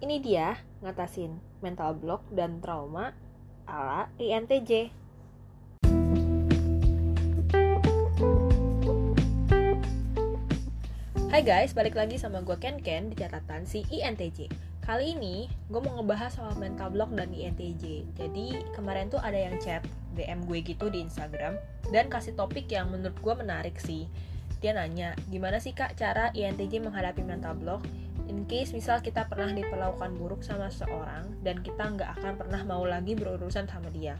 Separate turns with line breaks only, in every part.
Ini dia ngatasin mental block dan trauma ala INTJ. Hai guys, balik lagi sama gue Ken Ken di catatan si INTJ. Kali ini gue mau ngebahas soal mental block dan INTJ. Jadi kemarin tuh ada yang chat DM gue gitu di Instagram dan kasih topik yang menurut gue menarik sih. Dia nanya, gimana sih kak cara INTJ menghadapi mental block? In case misal kita pernah diperlakukan buruk sama seorang dan kita nggak akan pernah mau lagi berurusan sama dia.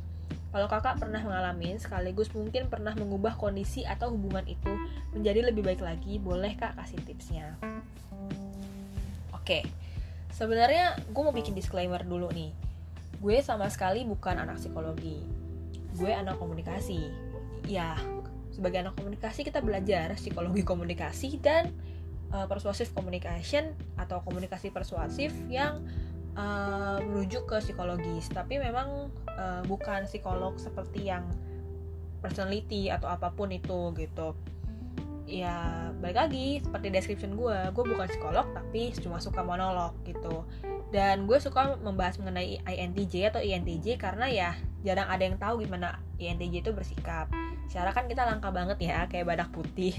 Kalau kakak pernah mengalami sekaligus mungkin pernah mengubah kondisi atau hubungan itu menjadi lebih baik lagi, boleh kak kasih tipsnya? Oke, sebenarnya gue mau bikin disclaimer dulu nih. Gue sama sekali bukan anak psikologi. Gue anak komunikasi. Ya, sebagai anak komunikasi kita belajar psikologi komunikasi dan uh, persuasive communication atau komunikasi persuasif yang uh, merujuk ke psikologis. Tapi memang uh, bukan psikolog seperti yang personality atau apa pun itu gitu. Ya balik lagi seperti description gue gue bukan psikolog tapi cuma suka monolog gitu. Dan gue suka membahas mengenai INTJ atau INTJ karena ya jarang ada yang tahu gimana INTJ itu bersikap. Secara kan kita langka banget ya kayak badak putih.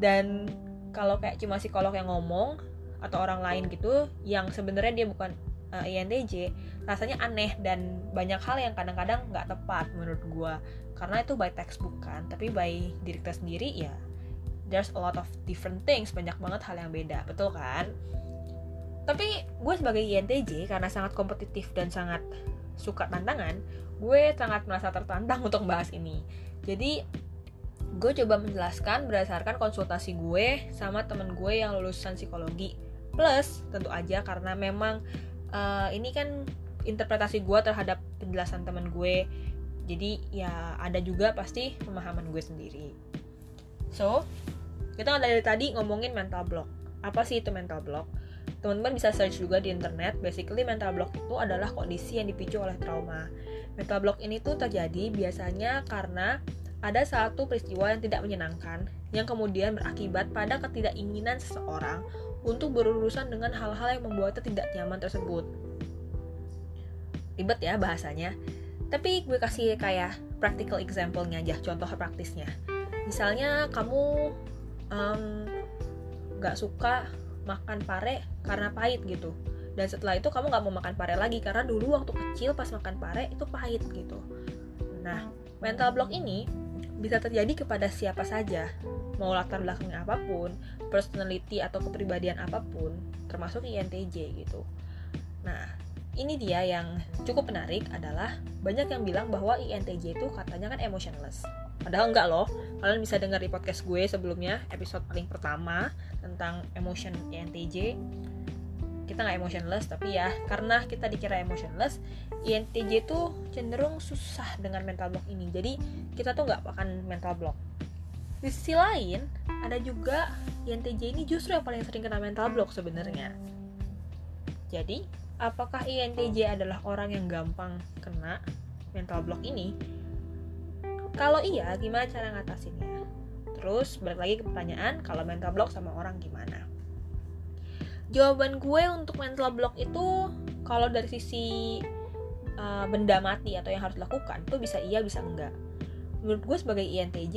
Dan kalau kayak cuma psikolog yang ngomong atau orang lain gitu yang sebenarnya dia bukan uh, eh, INTJ rasanya aneh dan banyak hal yang kadang-kadang nggak tepat menurut gue karena itu by textbook kan tapi by diri kita sendiri ya there's a lot of different things banyak banget hal yang beda betul kan? Tapi gue sebagai INTJ karena sangat kompetitif dan sangat suka tantangan gue sangat merasa tertantang untuk membahas ini. Jadi gue coba menjelaskan berdasarkan konsultasi gue sama temen gue yang lulusan psikologi. Plus tentu aja karena memang uh, ini kan interpretasi gue terhadap penjelasan teman gue. Jadi ya ada juga pasti pemahaman gue sendiri. So kita dari tadi ngomongin mental block. Apa sih itu mental block? Teman-teman bisa search juga di internet. Basically mental block itu adalah kondisi yang dipicu oleh trauma. Mental block ini tuh terjadi biasanya karena ada satu peristiwa yang tidak menyenangkan yang kemudian berakibat pada ketidakinginan seseorang untuk berurusan dengan hal-hal yang membuatnya tidak nyaman tersebut. Ribet ya bahasanya, tapi gue kasih kayak practical example-nya aja, contoh praktisnya. Misalnya kamu um, gak suka makan pare karena pahit gitu, dan setelah itu kamu gak mau makan pare lagi karena dulu waktu kecil pas makan pare itu pahit gitu. Nah, mental block ini bisa terjadi kepada siapa saja, mau latar belakangnya apa pun, personality atau kepribadian apa pun, termasuk INTJ gitu. Nah, ini dia yang cukup menarik adalah banyak yang bilang bahwa INTJ itu katanya kan emotionless. Padahal enggak loh. Kalian bisa dengar di podcast gue sebelumnya, episode paling pertama tentang emotion INTJ. Kita nggak emotionless, tapi ya karena kita dikira emotionless, INTJ itu cenderung susah dengan mental block ini. Jadi kita tuh nggak akan mental block. Di sisi lain ada juga INTJ ini justru yang paling sering kena mental block sebenarnya. Jadi apakah INTJ adalah orang yang gampang kena mental block ini? Kalau iya gimana cara ngatasinnya? Terus balik lagi ke pertanyaan kalau mental block sama orang gimana jawaban gue untuk mental block itu kalau dari sisi uh, benda mati atau yang harus dilakukan itu bisa iya bisa enggak. Menurut gue sebagai INTJ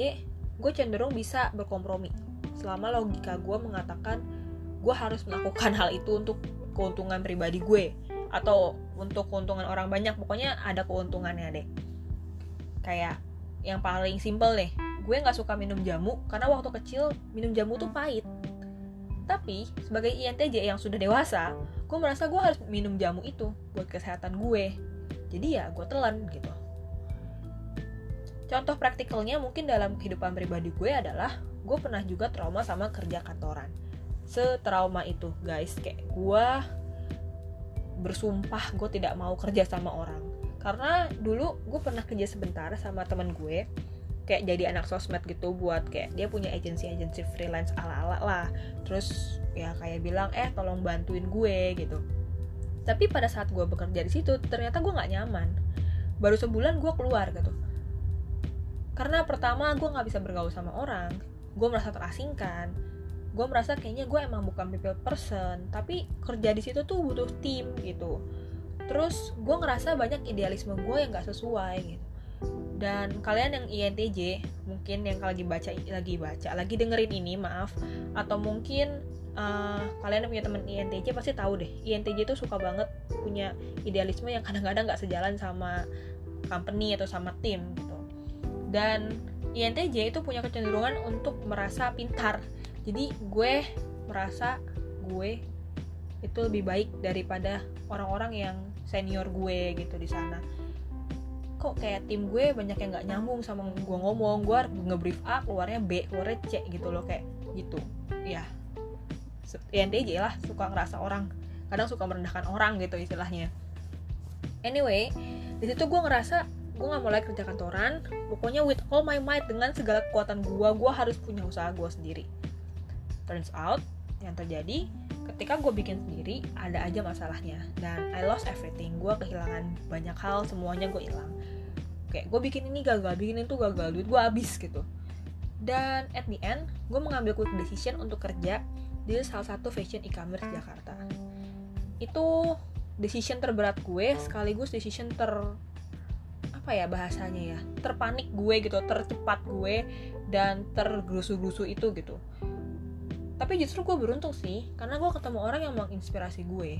gue cenderung bisa berkompromi. Selama logika gue mengatakan gue harus melakukan hal itu untuk keuntungan pribadi gue atau untuk keuntungan orang banyak pokoknya ada keuntungannya deh. Kayak yang paling simple deh gue nggak suka minum jamu karena waktu kecil minum jamu tuh pahit tapi sebagai INTJ yang sudah dewasa gue merasa gue harus minum jamu itu buat kesehatan gue jadi ya gue telan gitu Contoh praktikalnya mungkin dalam kehidupan pribadi gue adalah gue pernah juga trauma sama kerja kantoran. Setrauma itu guys, kayak gue bersumpah gue tidak mau kerja sama orang. Karena dulu gue pernah kerja sebentar sama teman gue, kayak jadi anak sosmed gitu buat kayak dia punya agensi-agensi freelance ala-ala lah. Terus ya kayak bilang eh tolong bantuin gue gitu. Tapi pada saat gue bekerja di situ ternyata gue nggak nyaman. Baru sebulan gue keluar gitu karena pertama gue nggak bisa bergaul sama orang gue merasa terasingkan gue merasa kayaknya gue emang bukan people person tapi kerja di situ tuh butuh tim gitu terus gue ngerasa banyak idealisme gue yang gak sesuai gitu dan kalian yang INTJ mungkin yang lagi baca lagi baca lagi dengerin ini maaf atau mungkin uh, kalian yang punya temen INTJ pasti tahu deh INTJ itu suka banget punya idealisme yang kadang-kadang nggak sejalan sama company atau sama tim gitu. Dan INTJ itu punya kecenderungan untuk merasa pintar. Jadi gue merasa gue itu lebih baik daripada orang-orang yang senior gue gitu di sana kok kayak tim gue banyak yang nggak nyambung sama gue ngomong. Gue ngebrief A keluarnya B keluarnya C gitu loh kayak gitu. Ya INTJ lah suka ngerasa orang kadang suka merendahkan orang gitu istilahnya. Anyway di situ gue ngerasa gue nggak mulai kerja kantoran. Pokoknya with all my might dengan segala kekuatan gue gue harus punya usaha gue sendiri. Turns out yang terjadi ketika gue bikin sendiri ada aja masalahnya. Dan I lost everything. Gue kehilangan banyak hal semuanya gue hilang kayak gue bikin ini gagal bikin itu gagal duit gue habis gitu. Dan at the end gue mengambil quick decision untuk kerja di salah satu fashion e-commerce Jakarta. Itu decision terberat gue sekaligus decision ter apa ya bahasanya ya terpanik gue gitu tercepat gue dan tergerusu-gerusu itu gitu. Tapi justru gue beruntung sih karena gue ketemu orang yang menginspirasi gue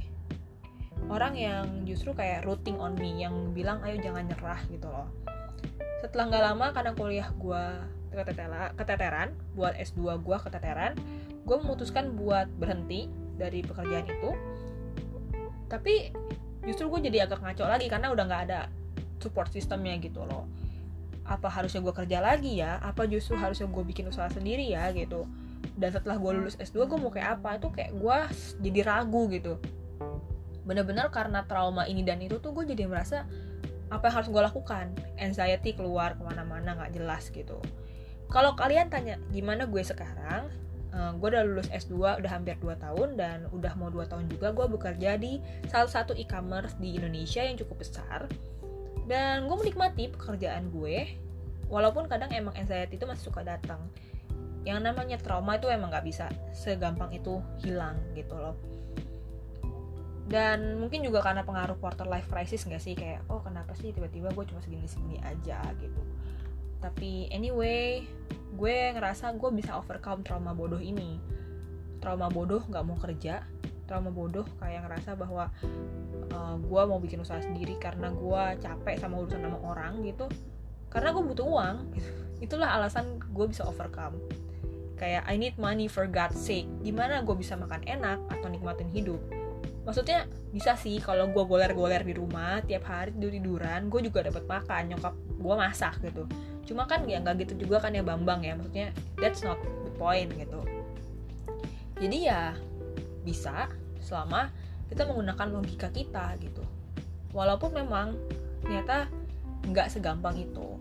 orang yang justru kayak rooting on me yang bilang ayo jangan nyerah gitu loh. Setelah nggak lama karena kuliah gue keteteran buat S2 gue keteteran gue memutuskan buat berhenti dari pekerjaan itu. Tapi justru gue jadi agak ngaco lagi karena udah nggak ada support sistemnya gitu loh. Apa harusnya gue kerja lagi ya? Apa justru harusnya gue bikin usaha sendiri ya gitu. Dan setelah gue lulus S2 gue mau kayak apa? Itu kayak gue jadi ragu gitu bener-bener karena trauma ini dan itu tuh gue jadi merasa apa yang harus gue lakukan? Anxiety keluar ke mana-mana nggak jelas gitu. Kalau kalian tanya gimana gue sekarang? Uh, gue udah lulus S2 udah hampir 2 tahun dan udah mau 2 tahun juga gue bekerja di salah satu e-commerce di Indonesia yang cukup besar. Dan gue menikmati pekerjaan gue walaupun kadang emang anxiety itu masih suka datang. Yang namanya trauma itu emang gak bisa segampang itu hilang gitu loh dan mungkin juga karena pengaruh quarter life crisis gak sih? Kayak oh kenapa sih tiba-tiba gue cuma segini-segini aja gitu. Tapi anyway gue ngerasa gue bisa overcome trauma bodoh ini. Trauma bodoh gak mau kerja trauma bodoh kayak ngerasa bahwa uh, gue mau bikin usaha sendiri karena gue capek sama urusan sama orang gitu. Karena gue butuh uang itulah alasan gue bisa overcome. Kayak I need money for God's sake. Gimana gue bisa makan enak atau nikmatin hidup maksudnya bisa sih kalau gue goler-goler di rumah tiap hari tidur tiduran gue juga dapat makan nyokap gue masak gitu. Cuma kan ya nggak gitu juga kan ya bambang ya maksudnya that's not the point gitu. Jadi ya bisa selama kita menggunakan logika kita gitu. Walaupun memang ternyata nggak segampang itu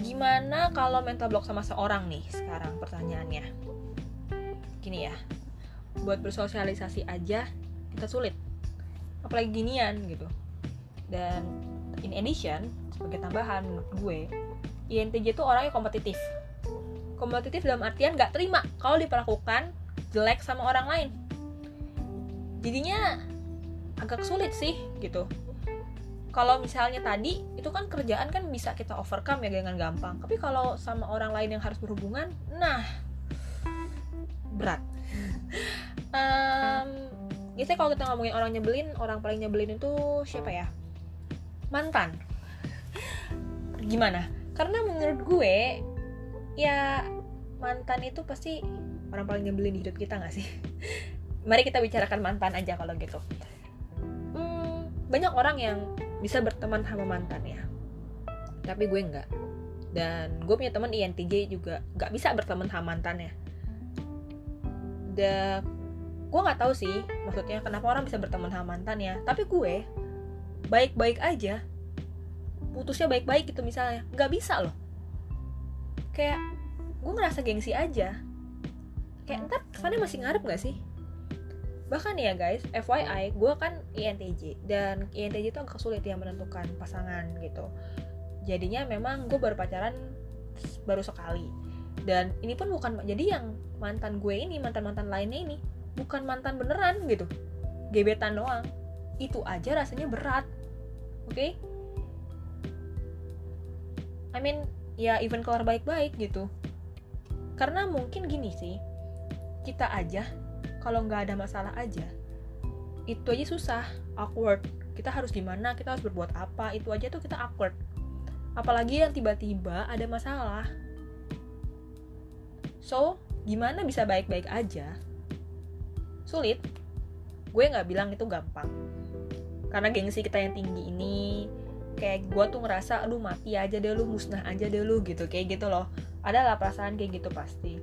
gimana kalau mental block sama seorang nih sekarang pertanyaannya? Gini ya buat bersosialisasi aja kita sulit. Apalagi ginian gitu. Dan in addition sebagai tambahan gue INTJ itu orangnya kompetitif. Kompetitif dalam artian gak terima kalau diperlakukan jelek sama orang lain. Jadinya agak sulit sih gitu. Kalau misalnya tadi itu kan kerjaan kan bisa kita overcome ya dengan gampang. Tapi kalau sama orang lain yang harus berhubungan nah berat um, biasanya kalau kita ngomongin orang nyebelin orang paling nyebelin itu siapa ya? Mantan. Gimana? Karena menurut gue ya mantan itu pasti orang paling nyebelin di hidup kita gak sih? Mari kita bicarakan mantan aja kalau gitu. Hmm, banyak orang yang bisa berteman sama mantan ya. Tapi gue nggak. Dan gue punya teman INTJ juga nggak bisa berteman sama mantannya. Dan gue nggak tahu sih maksudnya kenapa orang bisa berteman sama mantan ya. Tapi gue baik-baik aja. Putusnya baik-baik gitu misalnya. Nggak bisa loh. Kayak gue ngerasa gengsi aja. Kayak ntar kesannya masih ngarep gak sih? Bahkan ya guys FYI gue kan INTJ dan INTJ itu agak sulit ya menentukan pasangan gitu. Jadinya memang gue baru pacaran baru sekali. Dan ini pun bukan jadi yang mantan gue ini mantan mantan lainnya ini bukan mantan beneran gitu. Gebetan doang. Itu aja rasanya berat. Oke? Okay? I mean ya even keluar baik-baik gitu. Karena mungkin gini sih kita aja kalau nggak ada masalah aja itu aja susah awkward. Kita harus gimana kita harus berbuat apa itu aja tuh kita awkward. Apalagi yang tiba-tiba ada masalah. So gimana bisa baik-baik aja sulit gue nggak bilang itu gampang. Karena gengsi kita yang tinggi ini kayak gue tuh ngerasa aduh mati aja deh lu musnah aja deh lu gitu kayak gitu loh. Adalah perasaan kayak gitu pasti.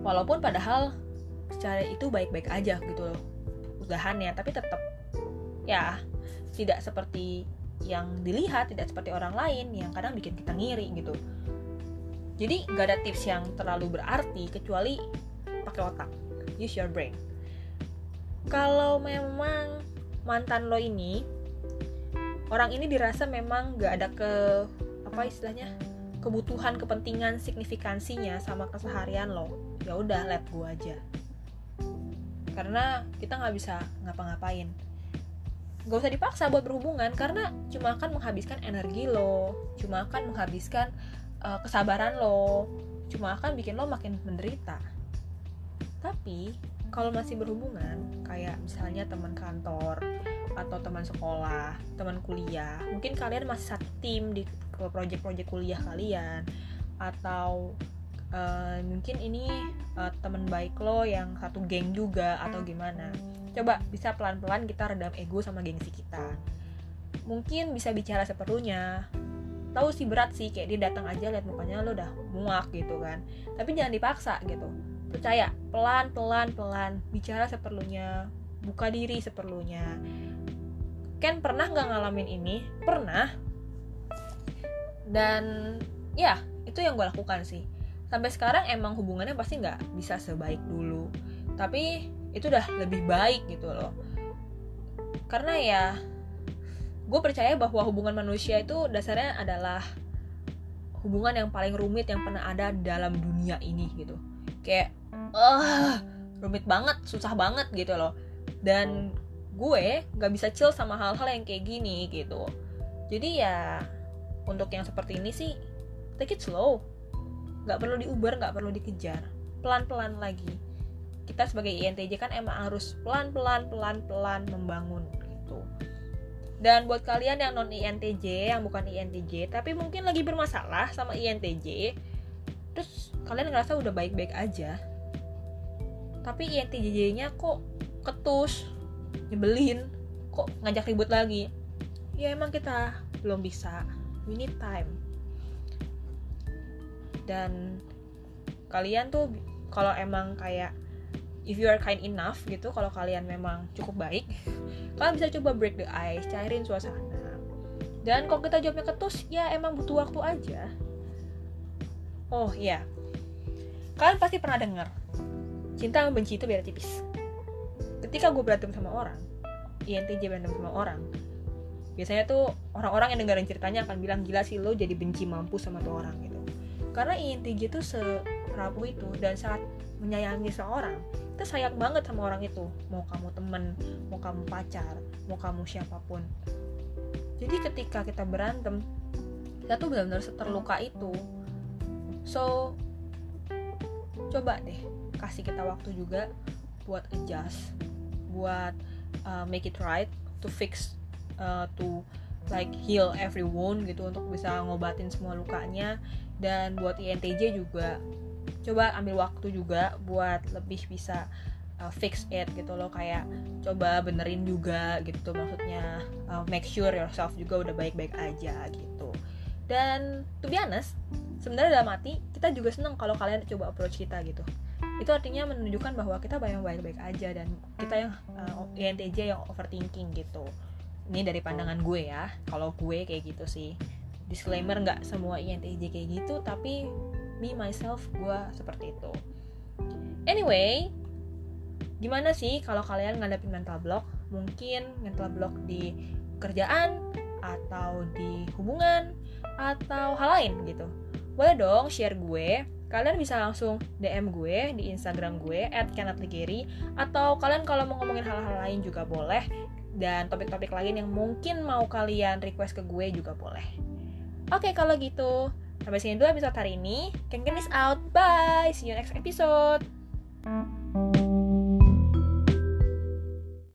Walaupun padahal secara itu baik-baik aja gitu loh udahannya tapi tetap ya tidak seperti yang dilihat tidak seperti orang lain yang kadang bikin kita ngiri gitu. Jadi gak ada tips yang terlalu berarti kecuali pakai otak use your brain. Kalau memang mantan lo ini orang ini dirasa memang gak ada ke apa istilahnya kebutuhan kepentingan signifikansinya sama keseharian lo ya udah let gue aja. Karena kita nggak bisa ngapa-ngapain. Gak usah dipaksa buat berhubungan karena cuma akan menghabiskan energi lo cuma akan menghabiskan uh, kesabaran lo cuma akan bikin lo makin menderita tapi kalau masih berhubungan kayak misalnya teman kantor atau teman sekolah teman kuliah mungkin kalian masih satu tim di project-project kuliah kalian. Atau uh, mungkin ini uh, teman baik lo yang satu geng juga atau gimana. Coba bisa pelan-pelan kita redam ego sama gengsi kita. Mungkin bisa bicara seperlunya. Tahu sih berat sih kayak dia datang aja lihat mukanya lo udah muak gitu kan. Tapi jangan dipaksa gitu percaya pelan pelan pelan. Bicara seperlunya buka diri seperlunya. Ken pernah nggak ngalamin ini? Pernah. Dan ya itu yang gue lakukan sih. Sampai sekarang emang hubungannya pasti nggak bisa sebaik dulu. Tapi itu udah lebih baik gitu loh. Karena ya gue percaya bahwa hubungan manusia itu dasarnya adalah hubungan yang paling rumit yang pernah ada dalam dunia ini gitu kayak uh, rumit banget susah banget gitu loh. Dan gue nggak bisa chill sama hal-hal yang kayak gini gitu. Jadi ya untuk yang seperti ini sih take it slow. Nggak perlu diuber nggak perlu dikejar. Pelan-pelan lagi. Kita sebagai INTJ kan emang harus pelan-pelan pelan-pelan membangun gitu. Dan buat kalian yang non INTJ yang bukan INTJ tapi mungkin lagi bermasalah sama INTJ terus kalian ngerasa udah baik-baik aja. Tapi INTJ-nya kok ketus nyebelin kok ngajak ribut lagi. Ya emang kita belum bisa. We need time. Dan kalian tuh kalau emang kayak if you are kind enough gitu kalau kalian memang cukup baik kalian bisa coba break the ice cairin suasana. Dan kalau kita jawabnya ketus ya emang butuh waktu aja oh iya. Kalian pasti pernah dengar cinta sama benci itu beda tipis. Ketika gue berantem sama orang INTJ berantem sama orang biasanya tuh orang-orang yang dengerin ceritanya akan bilang gila sih lo jadi benci mampu sama tuh orang gitu. Karena INTJ tuh serapuh itu dan saat menyayangi seorang kita sayang banget sama orang itu. Mau kamu temen mau kamu pacar mau kamu siapa pun. Jadi ketika kita berantem kita tuh benar-benar seterluka itu so coba deh kasih kita waktu juga buat adjust buat uh, make it right to fix uh, to like heal every wound gitu untuk bisa ngobatin semua lukanya. Dan buat INTJ juga coba ambil waktu juga buat lebih bisa uh, fix it gitu loh. Kayak coba benerin juga gitu maksudnya uh, make sure yourself juga udah baik-baik aja gitu. Dan to be honest sebenarnya dalam hati kita juga seneng kalau kalian coba approach kita gitu. Itu artinya menunjukkan bahwa kita bayang baik-baik aja dan kita yang uh, INTJ yang overthinking gitu. Ini dari pandangan gue ya. Kalau gue kayak gitu sih. Disclaimer nggak semua INTJ kayak gitu tapi me myself gue seperti itu. Anyway gimana sih kalau kalian ngadepin mental block? Mungkin mental block di kerjaan atau di hubungan atau hal lain gitu boleh dong share gue kalian bisa langsung DM gue di Instagram gue @kennethligeri atau kalian kalau mau ngomongin hal-hal lain juga boleh dan topik-topik lain yang mungkin mau kalian request ke gue juga boleh. Oke, kalau gitu sampai sini dulu episode hari ini. Ken Ken is out. Bye. See you next episode.